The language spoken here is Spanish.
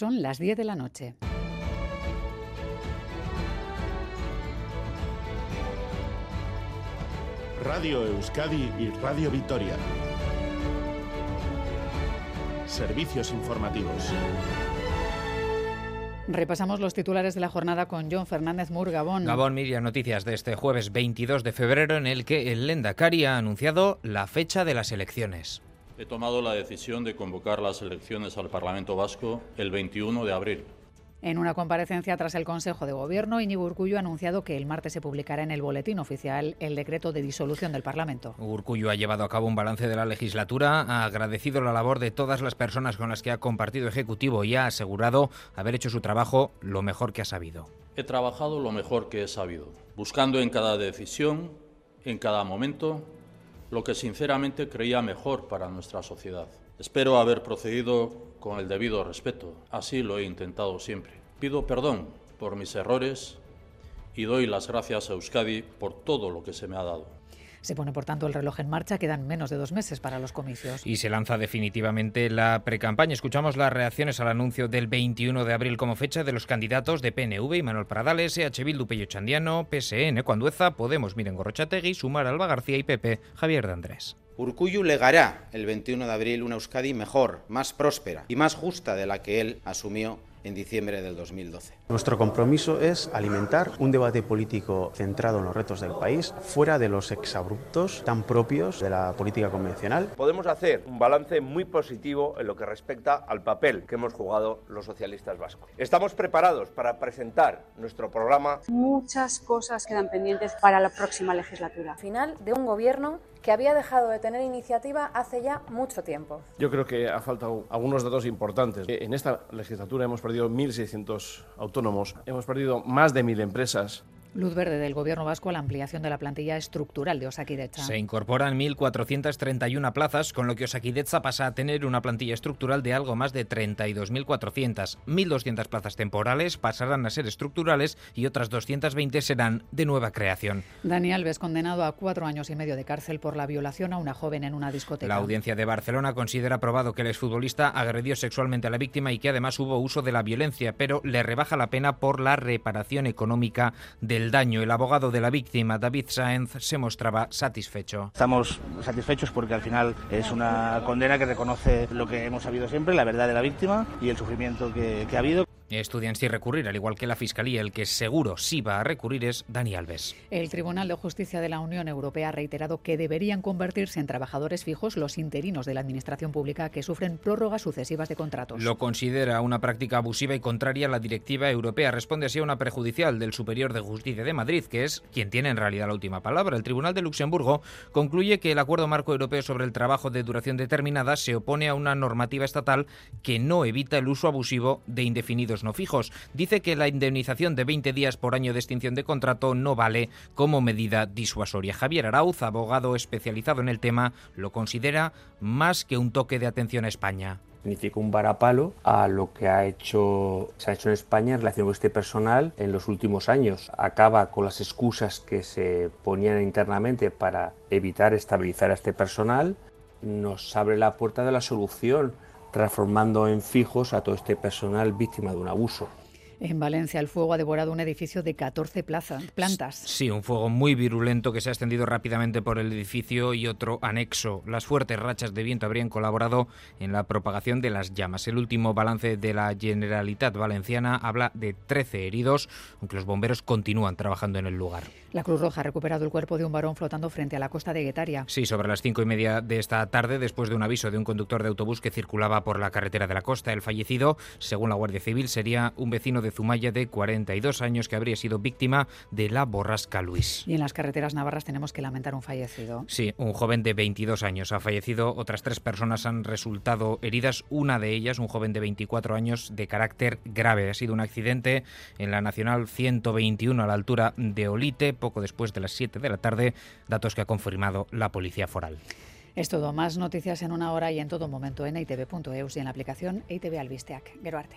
Son las 10 de la noche. Radio Euskadi y Radio Vitoria. Servicios informativos. Repasamos los titulares de la jornada con John Fernández Mur, Gabón. Gabón, Miriam, noticias de este jueves 22 de febrero en el que el Lendakari ha anunciado la fecha de las elecciones. He tomado la decisión de convocar las elecciones al Parlamento Vasco el 21 de abril. En una comparecencia tras el Consejo de Gobierno, Íñigo Urcullo ha anunciado que el martes se publicará en el Boletín Oficial el decreto de disolución del Parlamento. Urcullo ha llevado a cabo un balance de la legislatura, ha agradecido la labor de todas las personas con las que ha compartido Ejecutivo y ha asegurado haber hecho su trabajo lo mejor que ha sabido. He trabajado lo mejor que he sabido, buscando en cada decisión, en cada momento, lo que sinceramente creía mejor para nuestra sociedad. Espero haber procedido con el debido respeto. Así lo he intentado siempre. Pido perdón por mis errores y doy las gracias a Euskadi por todo lo que se me ha dado. Se pone, por tanto, el reloj en marcha. Quedan menos de dos meses para los comicios. Y se lanza definitivamente la precampaña. Escuchamos las reacciones al anuncio del 21 de abril como fecha de los candidatos de PNV y Manuel Pradales, EH Bildu Pello Chandiano, PSN Cuandueza, Podemos Miren Gorrochategui, Sumar Alba García y PP Javier de Andrés. Urcuyu legará el 21 de abril una Euskadi mejor, más próspera y más justa de la que él asumió en diciembre del 2012. Nuestro compromiso es alimentar un debate político centrado en los retos del país, fuera de los exabruptos tan propios de la política convencional. Podemos hacer un balance muy positivo en lo que respecta al papel que hemos jugado los socialistas vascos. Estamos preparados para presentar nuestro programa. Muchas cosas quedan pendientes para la próxima legislatura. Final de un gobierno que había dejado de tener iniciativa hace ya mucho tiempo. Yo creo que ha faltado algunos datos importantes. En esta legislatura hemos perdido 1.600 autónomos, hemos perdido más de 1.000 empresas. Luz verde del Gobierno vasco a la ampliación de la plantilla estructural de Osakidecha. Se incorporan 1.431 plazas, con lo que Osakidecha pasa a tener una plantilla estructural de algo más de 32.400. 1.200 plazas temporales pasarán a ser estructurales y otras 220 serán de nueva creación. Dani Alves, condenado a cuatro años y medio de cárcel por la violación a una joven en una discoteca. La audiencia de Barcelona considera probado que el exfutbolista agredió sexualmente a la víctima y que además hubo uso de la violencia, pero le rebaja la pena por la reparación económica del daño. El abogado de la víctima, David Sáenz, se mostraba satisfecho. Estamos satisfechos porque al final es una condena que reconoce lo que hemos sabido siempre, la verdad de la víctima y el sufrimiento que ha habido. Estudian si recurrir, al igual que la Fiscalía. El que seguro sí va a recurrir es Dani Alves. El Tribunal de Justicia de la Unión Europea ha reiterado que deberían convertirse en trabajadores fijos los interinos de la Administración Pública que sufren prórrogas sucesivas de contratos. Lo considera una práctica abusiva y contraria a la directiva europea. Responde así a una prejudicial del Superior de Justicia de Madrid, que es quien tiene en realidad la última palabra. El Tribunal de Luxemburgo concluye que el Acuerdo Marco Europeo sobre el Trabajo de Duración Determinada se opone a una normativa estatal que no evita el uso abusivo de indefinidos no fijos. Dice que la indemnización de 20 días por año de extinción de contrato no vale como medida disuasoria. Javier Arauz, abogado especializado en el tema, lo considera más que un toque de atención a España significa un varapalo a lo que ha hecho, se ha hecho en España en relación con este personal en los últimos años. Acaba con las excusas que se ponían internamente para evitar estabilizar a este personal, nos abre la puerta de la solución transformando en fijos a todo este personal víctima de un abuso. En Valencia, el fuego ha devorado un edificio de 14 plazas, plantas. Sí, un fuego muy virulento que se ha extendido rápidamente por el edificio y otro anexo. Las fuertes rachas de viento habrían colaborado en la propagación de las llamas. El último balance de la Generalitat Valenciana habla de 13 heridos, aunque los bomberos continúan trabajando en el lugar. La Cruz Roja ha recuperado el cuerpo de un varón flotando frente a la costa de Guetaria. Sí, sobre las cinco y media de esta tarde, después de un aviso de un conductor de autobús que circulaba por la carretera de la costa. El fallecido, según la Guardia Civil, sería un vecino de Zumaya de 42 años que habría sido víctima de la borrasca Luis. Y en las carreteras navarras tenemos que lamentar un fallecido. Sí, un joven de 22 años ha fallecido, otras tres personas han resultado heridas, una de ellas, un joven de 24 años de carácter grave. Ha sido un accidente en la Nacional 121 a la altura de Olite, poco después de las 7 de la tarde, datos que ha confirmado la Policía Foral. Es todo, más noticias en una hora y en todo momento en itv.eus y en la aplicación ITV Albisteac. Gero arte.